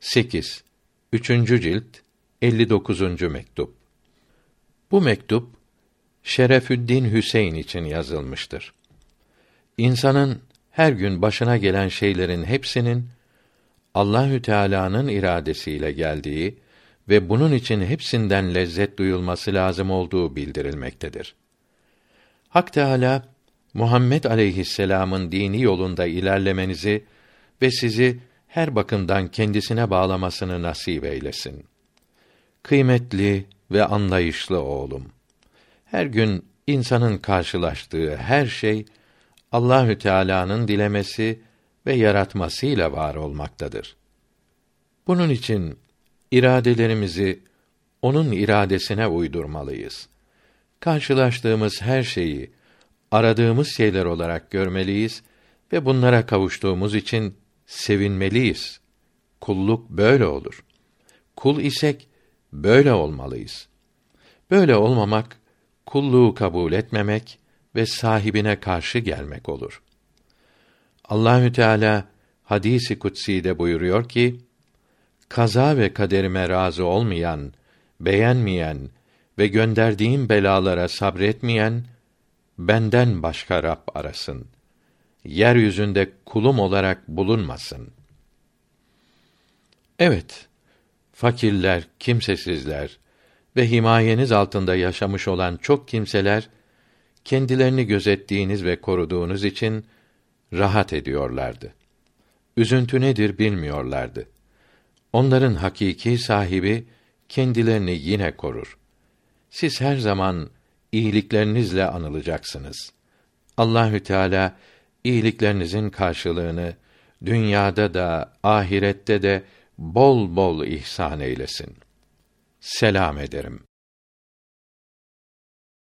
8. 3. cilt 59. mektup. Bu mektup Şerefüddin Hüseyin için yazılmıştır. İnsanın her gün başına gelen şeylerin hepsinin Allahü Teala'nın iradesiyle geldiği ve bunun için hepsinden lezzet duyulması lazım olduğu bildirilmektedir. Hak Teala Muhammed aleyhisselam'ın dini yolunda ilerlemenizi ve sizi her bakımdan kendisine bağlamasını nasip eylesin. Kıymetli ve anlayışlı oğlum. Her gün insanın karşılaştığı her şey Allahü Teala'nın dilemesi ve yaratmasıyla var olmaktadır. Bunun için iradelerimizi onun iradesine uydurmalıyız. Karşılaştığımız her şeyi aradığımız şeyler olarak görmeliyiz ve bunlara kavuştuğumuz için sevinmeliyiz. Kulluk böyle olur. Kul isek böyle olmalıyız. Böyle olmamak kulluğu kabul etmemek ve sahibine karşı gelmek olur. Allahü Teala hadisi kutsi'de buyuruyor ki: Kaza ve kaderime razı olmayan, beğenmeyen ve gönderdiğim belalara sabretmeyen benden başka Rab arasın. Yeryüzünde kulum olarak bulunmasın. Evet, fakirler, kimsesizler ve himayeniz altında yaşamış olan çok kimseler kendilerini gözettiğiniz ve koruduğunuz için rahat ediyorlardı. Üzüntü nedir bilmiyorlardı. Onların hakiki sahibi kendilerini yine korur. Siz her zaman iyiliklerinizle anılacaksınız. Allahü Teala iyiliklerinizin karşılığını dünyada da ahirette de bol bol ihsan eylesin. Selam ederim.